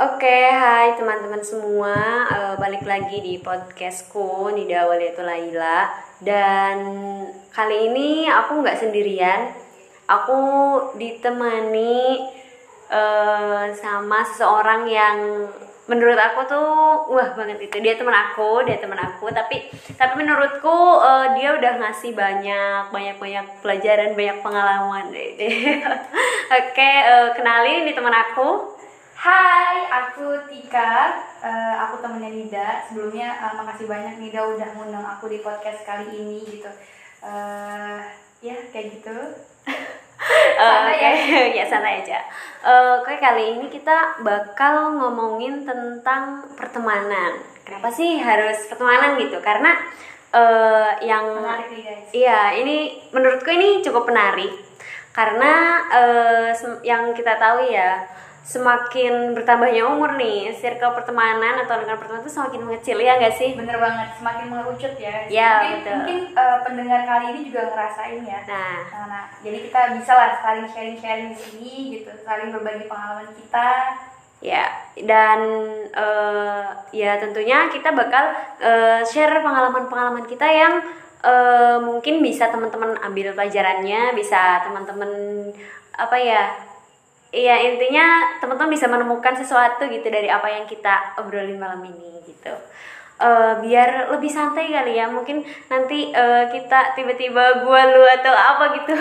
Oke, hai teman-teman semua, uh, balik lagi di podcastku Nida Awaliyatu Laila. Dan kali ini aku nggak sendirian. Aku ditemani uh, sama seseorang yang menurut aku tuh wah banget itu. Dia teman aku dia teman aku. Tapi tapi menurutku uh, dia udah ngasih banyak banyak banyak pelajaran banyak pengalaman oke uh, kenalin ini teman aku Hai, aku Tika. Uh, aku temennya Nida. Sebelumnya uh, makasih banyak Nida udah ngundang aku di podcast kali ini gitu. Uh, ya kayak gitu. uh, ya. ya santai aja. Uh, kayak kali ini kita bakal ngomongin tentang pertemanan. Kenapa sih harus pertemanan gitu? Karena uh, yang menarik nih guys. Iya, ini menurutku ini cukup menarik karena uh, yang kita tahu ya semakin bertambahnya umur nih circle pertemanan atau lingkungan pertemanan itu semakin mengecil ya nggak sih? Bener banget semakin mengerucut ya. Ya mungkin, betul. mungkin uh, pendengar kali ini juga ngerasain ya. Nah. nah, nah jadi kita bisa lah saling sharing sharing di sini gitu saling berbagi pengalaman kita. Ya dan uh, ya tentunya kita bakal uh, share pengalaman-pengalaman kita yang uh, mungkin bisa teman-teman ambil pelajarannya bisa teman-teman apa ya Iya intinya teman-teman bisa menemukan sesuatu gitu dari apa yang kita obrolin malam ini gitu. Uh, biar lebih santai kali ya. Mungkin nanti uh, kita tiba-tiba gua lu atau apa gitu.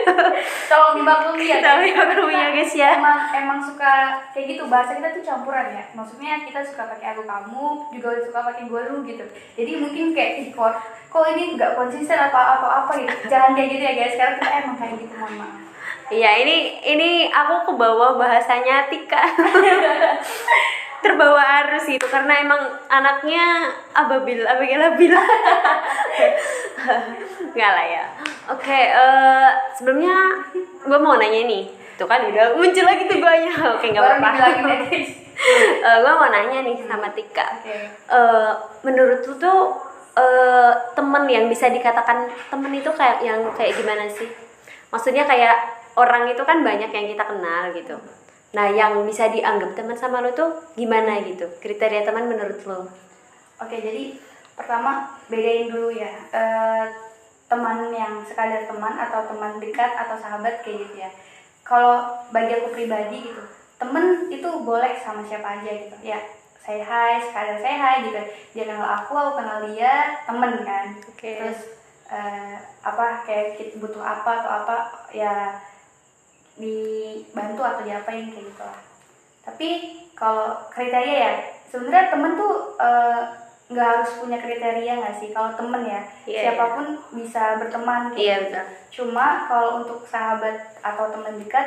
Tolong dimaklumi ya tolong dimaklumi ya guys ya. emang emang suka kayak gitu. Bahasa kita tuh campuran ya. Maksudnya kita suka pakai aku kamu juga suka pakai gua lu gitu. Jadi mungkin kayak kok kok ini nggak konsisten apa atau apa gitu? Jangan kayak gitu ya guys. Karena kita emang kayak gitu mohon maaf Iya ini ini aku kebawa bahasanya Tika. Terbawa arus itu karena emang anaknya ababil ababil ababil nggak lah ya. Oke okay, uh, sebelumnya gue mau nanya nih tuh kan udah muncul lagi tuh gue nya oke nggak apa-apa. uh, gue mau nanya nih sama Tika. Okay. uh, menurut lu tuh uh, temen yang bisa dikatakan temen itu kayak yang kayak gimana sih? Maksudnya kayak orang itu kan banyak yang kita kenal gitu. Nah yang bisa dianggap teman sama lo tuh gimana gitu? Kriteria teman menurut lo? Oke jadi pertama bedain dulu ya e, teman yang sekadar teman atau teman dekat atau sahabat kayak gitu ya. Kalau bagi aku pribadi gitu temen itu boleh sama siapa aja gitu. Ya saya hai sekadar saya hai gitu. Dia kenal aku aku kenal dia temen kan. Okay. terus uh, apa kayak butuh apa atau apa ya dibantu atau diapain kayak gitu lah tapi kalau kriteria ya sebenarnya temen tuh eh, nggak uh, harus punya kriteria nggak sih kalau temen ya yeah, siapa pun yeah. bisa berteman kayak yeah, gitu. cuma kalau untuk sahabat atau teman dekat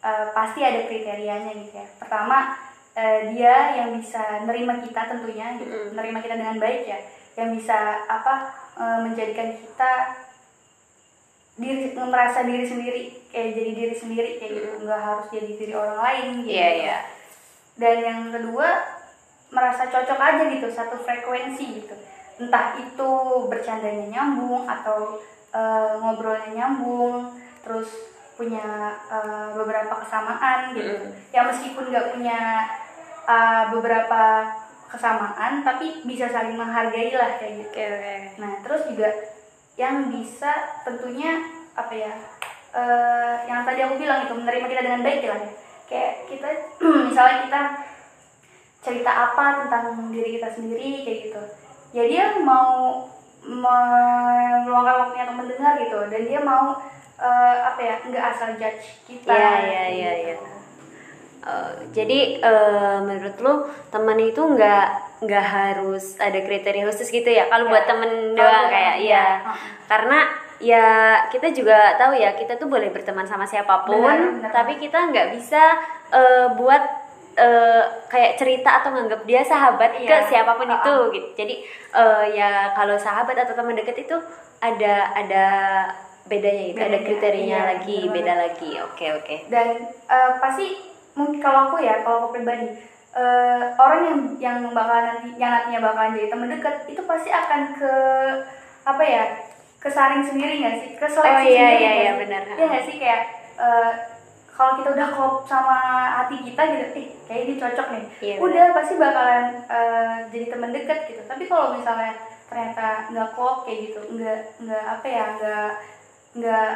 uh, pasti ada kriterianya gitu ya pertama uh, dia yang bisa nerima kita tentunya gitu. mm. nerima kita dengan baik ya yang bisa apa uh, menjadikan kita diri merasa diri sendiri kayak jadi diri sendiri kayak gitu nggak harus jadi diri orang lain gitu yeah, yeah. dan yang kedua merasa cocok aja gitu satu frekuensi gitu entah itu bercandanya nyambung atau uh, ngobrolnya nyambung terus punya uh, beberapa kesamaan gitu mm. ya meskipun nggak punya uh, beberapa kesamaan tapi bisa saling menghargai lah kayak gitu okay, okay. nah terus juga yang bisa tentunya apa ya uh, yang tadi aku bilang itu menerima kita dengan baik lah ya kayak kita misalnya kita cerita apa tentang diri kita sendiri kayak gitu. Ya dia mau meluangkan waktunya untuk mendengar gitu dan dia mau uh, apa ya nggak asal judge kita ya ya ya ya Uh, jadi uh, menurut lo teman itu nggak nggak harus ada kriteria khusus gitu ya kalau ya. buat temen doang kayak ya, ya. karena ya kita juga tahu ya kita tuh boleh berteman sama siapa pun benar, benar. tapi kita nggak bisa uh, buat uh, kayak cerita atau nganggap dia sahabat iya. ke siapa pun -uh. itu gitu jadi uh, ya kalau sahabat atau teman deket itu ada ada bedanya gitu bedanya, ada kriterianya iya, lagi beda lagi oke okay, oke okay. dan uh, pasti mungkin kalau aku ya kalau aku pribadi uh, orang yang yang bakal nanti yang nantinya bakalan jadi teman dekat itu pasti akan ke apa ya kesaring sendiri nggak sih? Keseleksi oh, iya, sendiri iya, iya, benar. Ya nggak sih? Kayak uh, kalau kita udah klop sama hati kita gitu eh kayak ini cocok nih. Iya, udah pasti bakalan eh, jadi teman dekat gitu. Tapi kalau misalnya ternyata nggak klop kayak gitu nggak nggak apa ya nggak nggak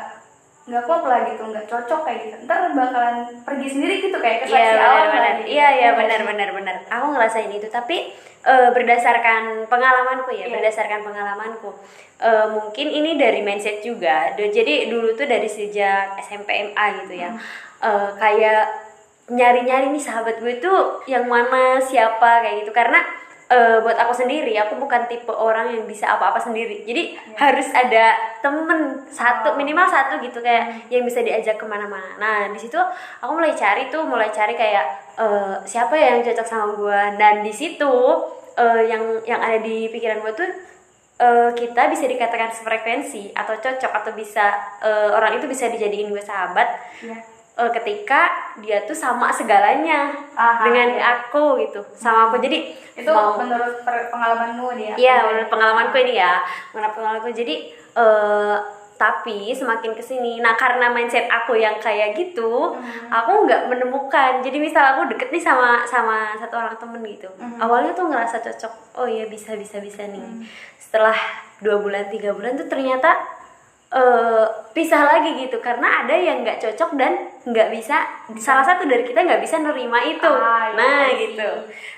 nggak klop lah gitu nggak cocok kayak gitu ntar bakalan pergi sendiri gitu kayak ke Iya lah benar. gitu. Iya iya nggak benar benar benar. Aku ngerasain itu tapi eh, berdasarkan pengalamanku ya, Iya. berdasarkan pengalamanku. Eh, mungkin ini dari mindset juga. Jadi dulu tuh dari sejak SMP MA gitu ya. Hmm. Eh, kayak nyari-nyari nih sahabat gue tuh yang mana siapa kayak gitu karena eh, buat aku sendiri aku bukan tipe orang yang bisa apa-apa sendiri. Jadi harus ada temen satu Oh. minimal satu gitu kayak yang bisa diajak ke mana-mana. Nah di situ aku mulai cari tuh mulai cari kayak eh, siapa ya yang cocok sama gue dan di situ eh, yang yang ada di pikiran gue tuh eh, kita bisa dikatakan sefrekuensi atau cocok atau bisa eh, orang itu bisa dijadiin gue sahabat. Iya. Eh, ketika dia tuh sama segalanya Aha, dengan iya. aku gitu sama aku jadi itu mau- menurut pengalamanmu nih ya Iya, menurut pengalamanku ini ya, menurut pengalamanku jadi eh tapi semakin ke sini, nah karena mindset aku yang kayak gitu, Hmm. aku nggak menemukan. Jadi misal aku deket nih sama sama satu orang temen gitu, Hmm. awalnya tuh ngerasa cocok, oh iya bisa bisa bisa nih. Hmm. Setelah dua bulan tiga bulan tuh ternyata eh pisah lagi gitu, karena ada yang nggak cocok dan nggak bisa. Salah satu dari kita nggak bisa nerima itu. Ah, iya, nah iya gitu.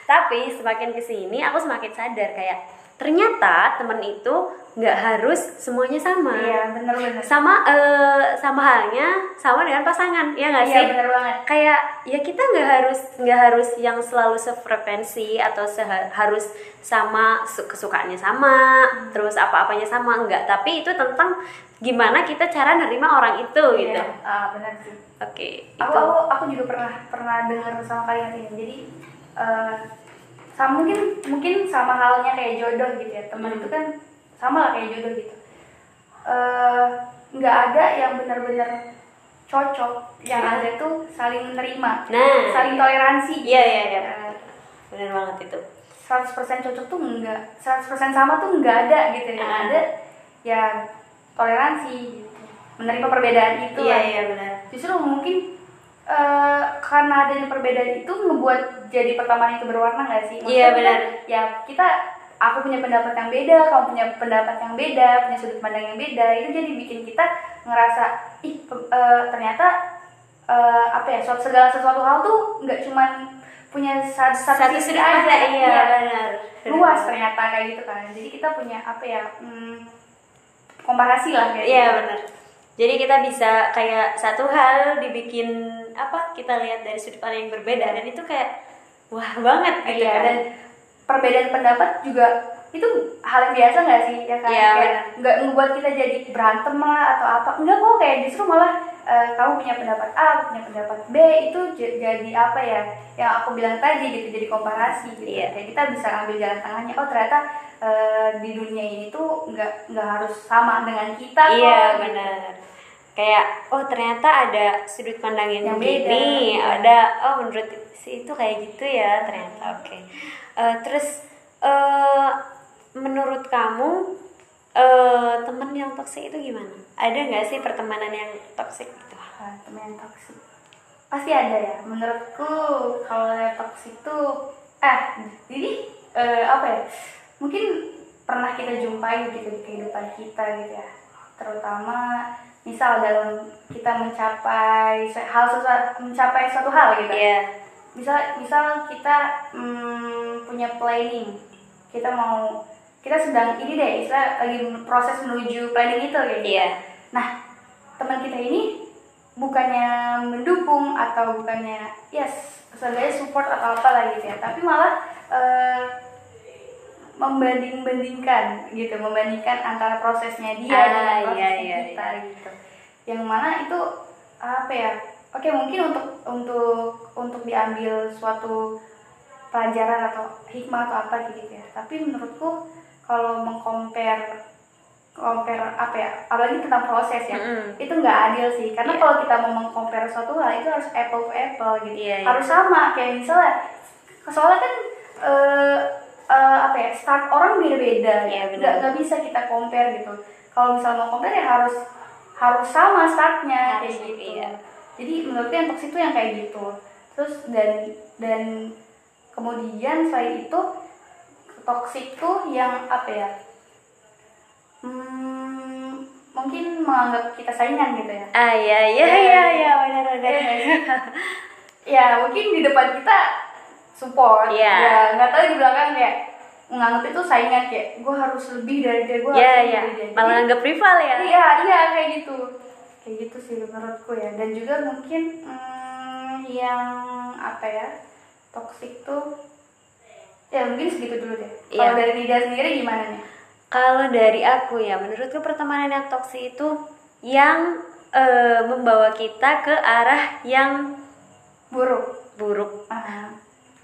Tapi semakin ke sini aku semakin sadar kayak ternyata temen itu nggak harus semuanya sama. iya bener-bener Sama eh, sama halnya sama dengan pasangan, ya nggak iya sih? bener banget Kayak ya kita nggak harus nggak harus yang selalu sefrekuensi atau seha- harus sama su- kesukaannya sama, terus apa-apanya sama enggak. Tapi itu tentang gimana kita cara nerima orang itu gitu. Iya, ah, bener sih Oke, aku, itu. aku aku juga pernah pernah dengar sama kalian ini jadi eh, sama mungkin mungkin sama halnya kayak jodoh gitu ya teman Hmm. itu kan sama lah kayak jodoh gitu Eh, nggak ada yang benar-benar cocok yang Iya. ada tuh saling menerima Nah. saling toleransi gitu. Iya, iya, iya. Eh, Benar banget itu. 100% cocok tuh enggak 100% sama tuh enggak ada gitu yang Ah. ada ya toleransi gitu menerima perbedaan itu Iya, iya benar. justru mungkin eh, karena adanya perbedaan itu ngebuat jadi pertemanan itu berwarna nggak sih? Iya, benar. Ya kita aku punya pendapat yang beda, kamu punya pendapat yang beda, punya sudut pandang yang beda, itu jadi bikin kita ngerasa ih eh, ternyata eh, apa ya segala sesuatu hal tuh nggak cuman punya satu, Satu sisi sudut aja, iya, benar. luas ternyata kayak gitu kan. Jadi kita punya apa ya hmm, komparasi lah kayak Iya gitu. benar. Jadi kita bisa kayak satu hal dibikin apa kita lihat dari sudut pandang yang berbeda dan itu kayak wah banget gitu Iya, kan. dan perbedaan pendapat juga itu hal yang biasa nggak sih ya kan Iya, kayak nggak membuat kita jadi berantem lah atau apa enggak kok kayak justru malah eh, kamu punya pendapat A aku punya pendapat B itu jadi apa ya yang aku bilang tadi gitu jadi komparasi gitu Iya. kayak kita bisa ambil jalan tengahnya oh ternyata eh, di dunia ini tuh nggak nggak harus sama dengan kita kok Iya gitu. benar. Kayak oh ternyata ada sudut pandang yang, Yang begini, beda, iya. ada oh menurut si itu kayak gitu ya ternyata. Oke. Eh, terus eh menurut kamu eh teman yang toksik itu gimana? Ada nggak sih pertemanan yang toksik gitu? Teman yang toksik pasti ada ya menurutku kalau yang toksik tuh eh jadi eh, apa ya mungkin pernah kita jumpai gitu di kehidupan kita gitu ya terutama misal dalam kita mencapai hal sesuatu mencapai suatu hal gitu Iya. misal misal kita mm, punya planning kita mau kita sedang ini deh istilah lagi proses menuju planning itu gitu Iya. Nah, teman kita ini bukannya mendukung atau bukannya yes, sebagai support atau apa lah gitu ya, tapi malah eh, membanding-bandingkan gitu, membandingkan antara prosesnya dia Ah, dengan iya, prosesnya iya, kita gitu. Yang mana itu apa ya? Oke, mungkin untuk untuk untuk diambil suatu pelajaran atau hikmah atau apa gitu ya. Tapi menurutku kalau mengcompare compare apa ya apalagi tentang proses ya Mm-mm. itu nggak adil sih karena Iya. kalau kita mau mengcompare suatu hal itu harus apple to apple gitu Iya, iya. harus sama kayak misalnya soalnya kan eh, eh, apa ya start orang beda-beda Iya, ya benar. nggak nggak bisa kita compare gitu kalau misalnya mau compare ya harus harus sama startnya Harus, kayak gitu iya. jadi menurutku yang toxic itu yang kayak gitu terus dan dan kemudian selain itu toksik tuh yang apa ya? Hmm, mungkin menganggap kita saingan gitu ya? Ah iya iya Iya. iya iya benar benar. Iya. ya mungkin di depan kita support. Iya. ya nggak tahu di belakang kayak menganggap itu saingan kayak gue harus lebih dari dia gue iya harus iya. lebih dari dia. Malah anggap rival ya? Iya iya kayak gitu. Kayak gitu sih menurutku ya. Dan juga mungkin hmm, yang apa ya toxic tuh ya mungkin segitu dulu deh kalau Iya. dari Nida sendiri gimana nih Kalau dari aku ya, menurutku pertemanan yang toksik itu yang eh, membawa kita ke arah yang buruk buruk. Ah,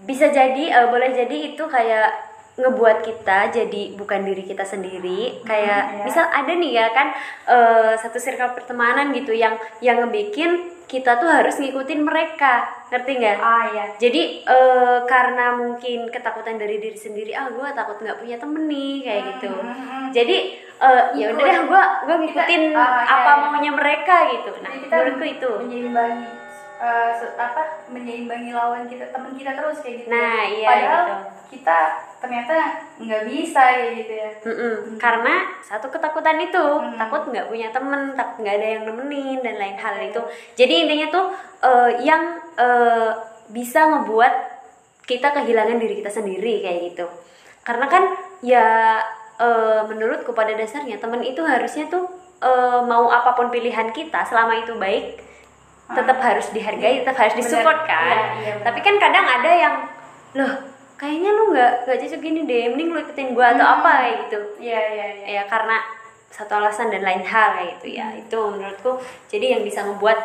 Bisa jadi, eh, boleh jadi itu kayak ngebuat kita jadi bukan diri kita sendiri. Kayak iya. misal ada nih ya kan eh, satu circle pertemanan gitu yang yang ngebikin kita tuh harus ngikutin mereka, ngerti nggak? ah ya Jadi eh, karena mungkin ketakutan dari diri sendiri, ah gue takut nggak punya temen nih kayak gitu. Hmm, Jadi eh, ya udah deh gue gue ngikutin Kita- ah, iya, apa iya. maunya mereka gitu. Nah menurutku itu. menyeimbangi se- apa menyeimbangi lawan kita teman kita terus kayak gitu Nah, iya, padahal gitu. kita ternyata nggak bisa kayak gitu ya Mm-mm. Karena satu ketakutan itu Hmm. takut nggak punya temen, takut nggak ada yang nemenin dan lain hal itu. Jadi intinya tuh eh, yang eh, bisa ngebuat kita kehilangan diri kita sendiri kayak gitu. Karena kan ya eh, menurutku pada dasarnya temen itu harusnya tuh eh, mau apa pun pilihan kita selama itu baik tetap harus dihargai, tetap harus disupport kan. Iya, iya, benar. Tapi kan kadang ada yang loh kayaknya lu nggak nggak cocok gini deh, mending lu ikutin gua atau Hmm. apa gitu. Iya iya iya. Ya karena satu alasan dan lain hal kayak gitu. Ya itu menurutku jadi yang bisa membuat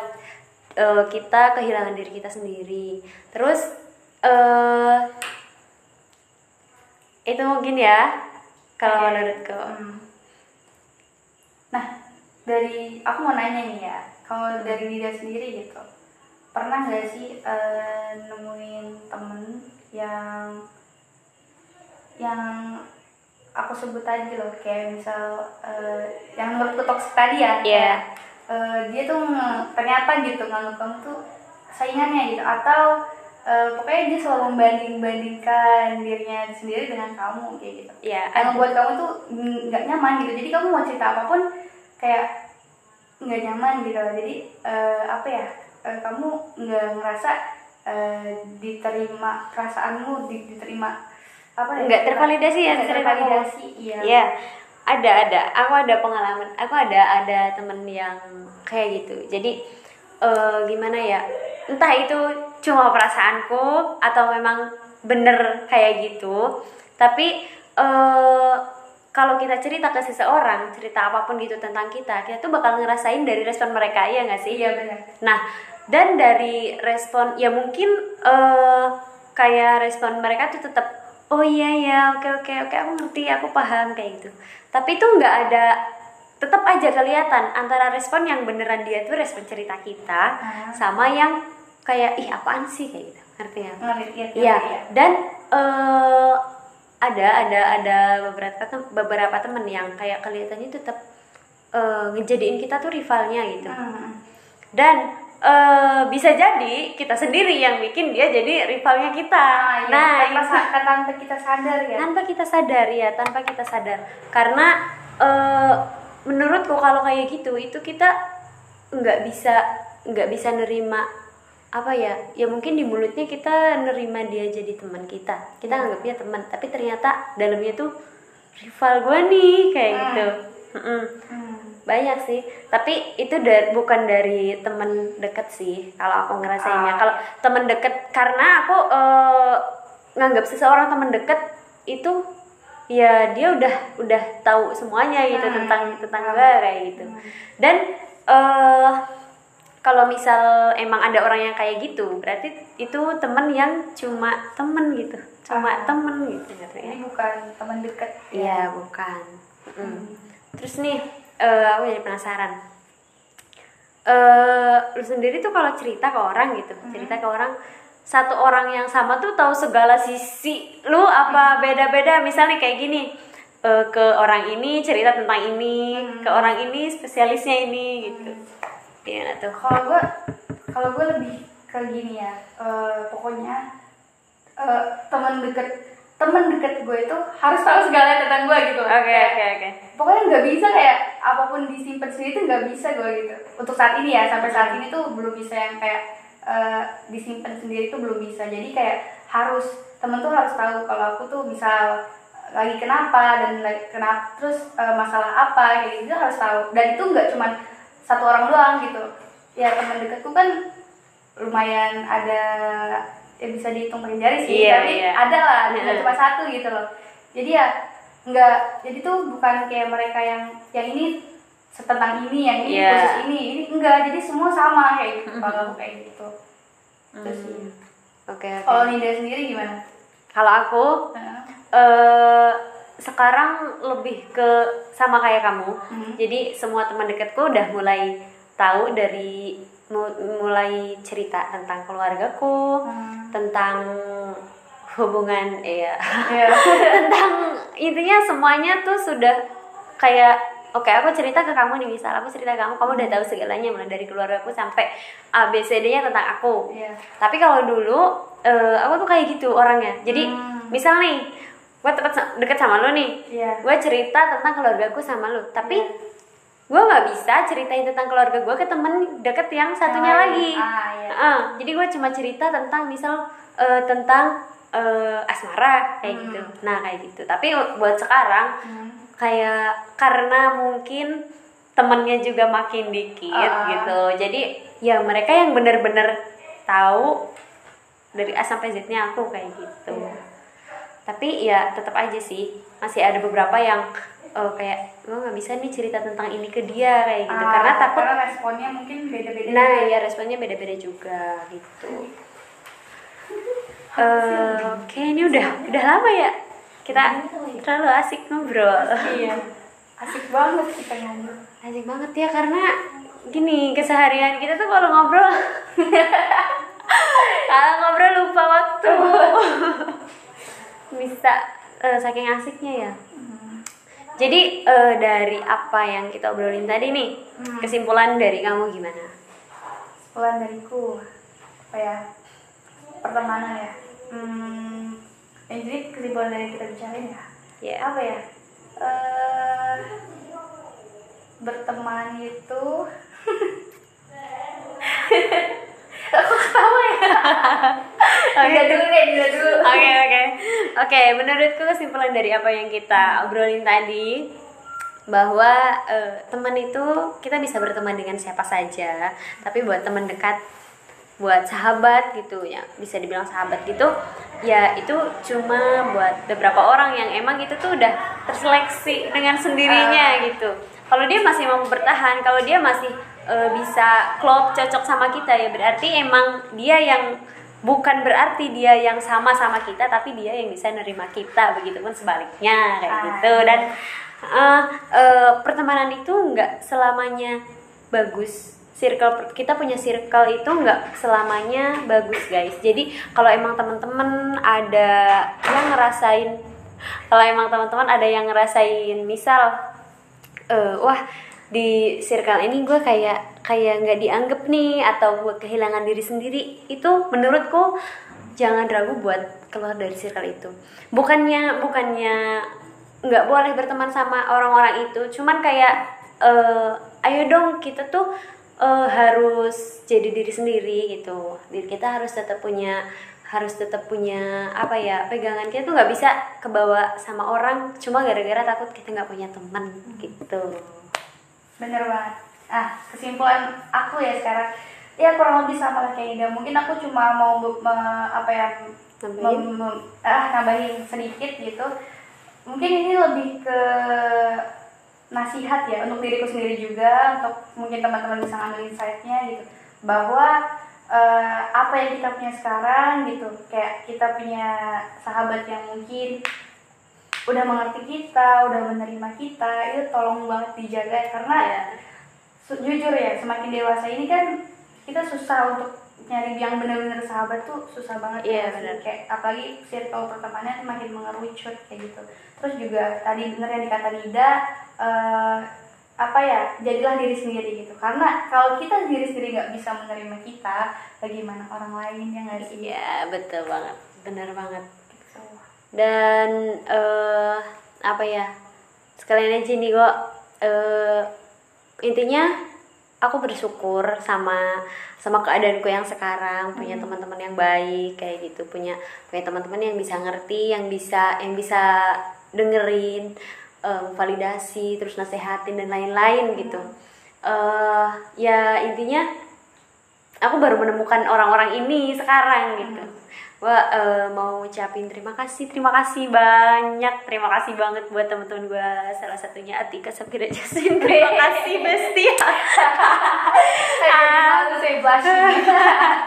eh, kita kehilangan diri kita sendiri. Terus eh itu mungkin ya kalau menurutku. Hmm. Nah, dari aku mau nanya nih ya, kalau dari Nida sendiri gitu, pernah nggak sih eh, nemuin temen yang yang aku sebut tadi loh, kayak misal eh, yang menurutku toxic tadi ya, Iya. kayak, eh, dia tuh ternyata gitu nganggap kamu tuh saingannya gitu, atau eh, pokoknya dia selalu membanding-bandingkan dirinya sendiri dengan kamu kayak gitu. Ya yang membuat kamu tuh nggak nyaman gitu. Jadi kamu mau cerita apa pun kayak nggak nyaman gitu. Jadi eh, apa ya eh, kamu nggak ngerasa eh, diterima perasaanmu di- diterima apa ya Nggak tervalidasi ya kamu. tervalidasi iya. Ya ada ada. Aku ada pengalaman aku ada ada temen yang kayak gitu. Jadi eh, gimana ya entah itu cuma perasaanku atau memang bener kayak gitu tapi eh kalau kita cerita ke seseorang cerita apa pun gitu tentang kita kita tuh bakal ngerasain dari respon mereka ya nggak sih iya benar Nah, dan dari respon ya mungkin eh kayak respon mereka tuh tetap oh iya ya, oke oke oke aku ngerti, aku paham kayak gitu. Tapi itu nggak ada tetap aja kelihatan antara respon yang beneran dia tuh respon cerita kita Ah. sama yang kayak ih apaan sih kayak gitu. Ngerti ya? ngerti iya, Iya, iya. dan eh ada ada ada beberapa tem- beberapa temen yang kayak kelihatannya tetap eh, ngejadiin kita tuh rivalnya gitu Hmm. dan eh, bisa jadi kita sendiri yang bikin dia jadi rivalnya kita. Ah, iya. Nah, tanpa, itu tanpa kita sadar ya tanpa kita sadar ya, tanpa kita sadar. Karena eh, menurutku kalau kayak gitu itu kita nggak bisa nggak bisa nerima apa ya ya mungkin di mulutnya kita nerima dia jadi teman kita. Kita anggap dia teman tapi ternyata dalamnya tuh rival gue nih kayak Hmm. gitu. Mm-mm Hmm. banyak sih. Tapi itu da- bukan dari temen deket sih kalau aku ngerasainnya. Ah. kalau temen deket karena aku eh, nganggap seseorang temen deket itu ya dia udah udah tahu semuanya gitu Hmm. tentang tentang gue kayak gitu. Dan eh kalau misal emang ada orang yang kayak gitu berarti itu temen yang cuma temen gitu cuma Ah. temen gitu gitu ya ini bukan teman dekat Iya, bukan. Mm. Hmm. Terus nih, eh, aku jadi penasaran. Eh, lu sendiri tuh kalau cerita ke orang gitu, cerita ke orang satu orang yang sama tuh tahu segala sisi lu apa beda-beda misalnya kayak gini eh, ke orang ini cerita tentang ini ke orang ini spesialisnya ini gitu Iya tuh kalau gue kalau gue lebih ke gini ya eh, pokoknya eh, teman deket teman deket gue itu harus tahu segalanya tentang gue gitu oke Kayak, oke oke. pokoknya nggak bisa kayak apa pun disimpan sendiri tuh nggak bisa gue gitu. Untuk saat ini ya sampai saat ini tuh belum bisa yang kayak eh, disimpan sendiri tuh belum bisa. Jadi kayak harus temen tuh harus tahu kalau aku tuh misal lagi kenapa dan lagi kenapa terus eh, masalah apa kayak gitu harus tahu. Dan itu nggak cuman satu orang doang gitu ya teman dekatku kan lumayan ada ya bisa dihitung pakai jari sih Iya, tapi iya. ada lah Heeh. cuma satu gitu loh jadi ya nggak jadi tuh bukan kayak mereka yang yang ini tentang ini yang ini Iya. khusus ini ini enggak jadi semua sama kayak gitu kalau aku kayak gitu terus sih oke oke kalau Ninda sendiri gimana kalau aku Heeh. eh sekarang lebih ke sama kayak kamu. Hmm. Jadi semua teman dekatku udah mulai tahu dari mu- mulai cerita tentang keluargaku, Hmm. tentang hubungan ya Iya. tentang intinya semuanya tuh sudah kayak oke aku cerita ke kamu nih misal aku cerita ke kamu kamu udah tahu segalanya mulai dari keluargaku sampai A B C D-nya tentang aku Iya. tapi kalau dulu eh, aku tuh kayak gitu orangnya jadi Hmm. misal nih gue tempat deket sama lo nih Iya. gue cerita tentang keluargaku sama lo tapi Iya. gue nggak bisa ceritain tentang keluarga gue ke temen deket yang satunya lain. lagi Ah, iya. Heeh, jadi gue cuma cerita tentang misal eh, tentang eh, asmara kayak Hmm. gitu nah kayak gitu tapi buat sekarang Hmm. kayak karena mungkin temennya juga makin dikit Ah. gitu jadi ya mereka yang bener-bener tahu dari A sampai Z-nya aku kayak gitu Iya. Tapi ya tetap aja sih masih ada beberapa yang oh, kayak gue nggak bisa nih cerita tentang ini ke dia kayak gitu. Ah, karena takut karena responnya mungkin beda-beda nah juga. ya responnya beda-beda juga gitu. Eh, oke ini udah udah lama ya? Kita terlalu asik ngobrol. Iya asik banget kita ngobrol. Asik banget ya karena gini keseharian kita tuh kalau ngobrol kalau ngobrol lupa waktu bisa eh, saking asiknya ya. Jadi eh, dari apa yang kita obrolin tadi nih Hmm. kesimpulan dari kamu gimana? Kesimpulan dariku apa ya pertemanan ya. Hmm, ya jadi kesimpulan dari kita bicarain ya. Ya apa ya eh berteman itu aku ketawa ya Dila dulu deh dulu Oke oke oke. Menurutku kesimpulan dari apa yang kita obrolin tadi bahwa eh, teman itu kita bisa berteman dengan siapa saja, tapi buat teman dekat, buat sahabat gitu ya, bisa dibilang sahabat gitu, ya itu cuma buat beberapa orang yang emang itu tuh udah terseleksi dengan sendirinya gitu. Kalau dia masih mau bertahan, kalau dia masih eh, bisa klop cocok sama kita ya berarti emang dia yang bukan berarti dia yang sama sama kita tapi dia yang bisa nerima kita begitupun sebaliknya kayak Ah. gitu. Dan eh, eh, pertemanan itu nggak selamanya bagus. Circle kita punya circle itu nggak selamanya bagus guys. Jadi kalau emang teman-teman ada yang ngerasain kalau emang teman-teman ada yang ngerasain misal eh, wah di circle ini gue kayak kayak nggak dianggap nih atau gue kehilangan diri sendiri itu menurutku jangan ragu buat keluar dari circle itu. Bukannya bukannya nggak boleh berteman sama orang-orang itu cuman kayak eh, ayo dong kita tuh eh, harus jadi diri sendiri gitu. Diri kita harus tetap punya harus tetap punya apa ya pegangan kita tuh nggak bisa kebawa sama orang cuma gara-gara takut kita nggak punya teman gitu. Bener banget ah kesimpulan aku ya sekarang. Ya kurang lebih sama lah kayak Ida mungkin aku cuma mau me- apa ya Nambahin? mem- mem- ah nambahin sedikit gitu. Mungkin ini lebih ke nasihat ya untuk diriku sendiri juga untuk mungkin teman-teman bisa ngambil insight-nya gitu. Bahwa eh, apa yang kita punya sekarang gitu kayak kita punya sahabat yang mungkin udah mengerti kita, udah menerima kita, itu tolong banget dijaga. Karena Ya. Jujur ya semakin dewasa ini kan kita susah untuk nyari yang benar-benar sahabat tuh susah banget Iya, ya sih. benar. kayak apalagi circle pertemanan makin mengerucut kayak gitu terus juga tadi bener yang dikata Nida eh, apa ya jadilah diri sendiri gitu karena kalau kita diri sendiri nggak bisa menerima kita bagaimana orang lain yang nggak sih Iya betul banget, benar banget. Gitu. Dan eh apa ya? Sekalian aja nih kok. eh intinya aku bersyukur sama sama keadaanku yang sekarang punya teman-teman yang baik kayak gitu. Punya punya teman-teman yang bisa ngerti yang bisa yang bisa dengerin eh, validasi terus nasehatin dan lain-lain gitu. Eh ya intinya aku baru menemukan orang-orang ini sekarang gitu Wah, eh, mau ucapin terima kasih, terima kasih banyak, terima kasih banget buat teman-teman gue. Salah satunya Atika Safira Jasin. Terima kasih Besti. saya malu saya blushing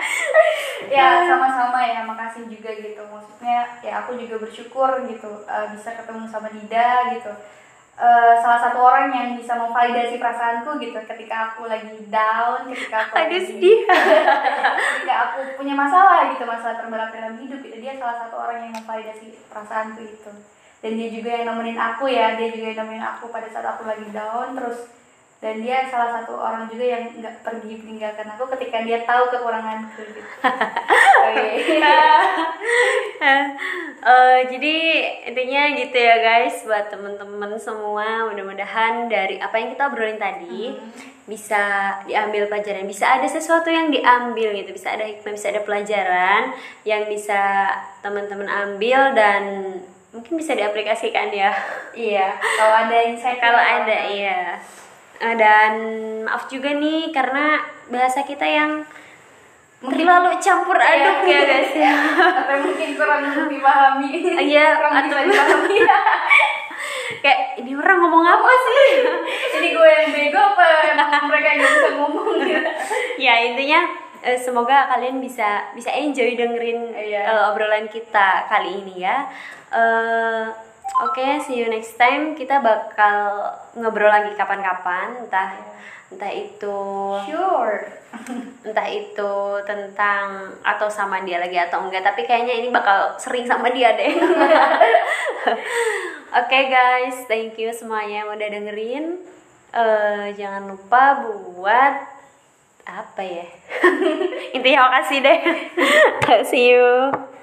ya sama-sama ya makasih juga gitu maksudnya ya aku juga bersyukur gitu eh, bisa ketemu sama Dida gitu Eh, salah satu orang yang bisa memvalidasi perasaanku gitu. Ketika aku lagi down ketika aku Aduh lagi sedih. ketika aku punya masalah gitu masalah terberat dalam hidup gitu. Dia salah satu orang yang memvalidasi perasaanku itu. Dan dia juga yang nemenin aku ya. Dia juga yang nemenin aku pada saat aku lagi down terus dan dia salah satu orang juga yang nggak pergi meninggalkan aku ketika dia tahu kekuranganku gitu. Oke. Eh, jadi intinya gitu ya guys buat temen-temen semua mudah-mudahan dari apa yang kita obrolin tadi bisa diambil pelajaran. Bisa ada sesuatu yang diambil gitu bisa ada hikmah bisa ada pelajaran yang bisa teman-teman ambil dan mungkin bisa diaplikasikan ya. Iya kalau ada insight kalau ada iya. Eh, dan maaf juga nih karena bahasa kita yang terlalu campur aduk. ya guys ya atau mungkin kurang dipahami. Iya, kurang atau- dipahami. Kayak ini orang ngomong apa sih? Jadi gue yang bego apa emang mereka yang bisa ngomong? Gitu ya intinya eh, semoga kalian bisa bisa enjoy dengerin Iya. eh, obrolan kita kali ini ya. Eh, Oke, see you next time. Kita bakal ngobrol lagi kapan-kapan, entah entah itu sure. entah itu tentang atau sama dia lagi atau enggak tapi kayaknya ini bakal sering sama dia deh. Oke guys thank you semuanya yang udah dengerin. Eh, jangan lupa buat apa ya? Intinya makasih deh. See you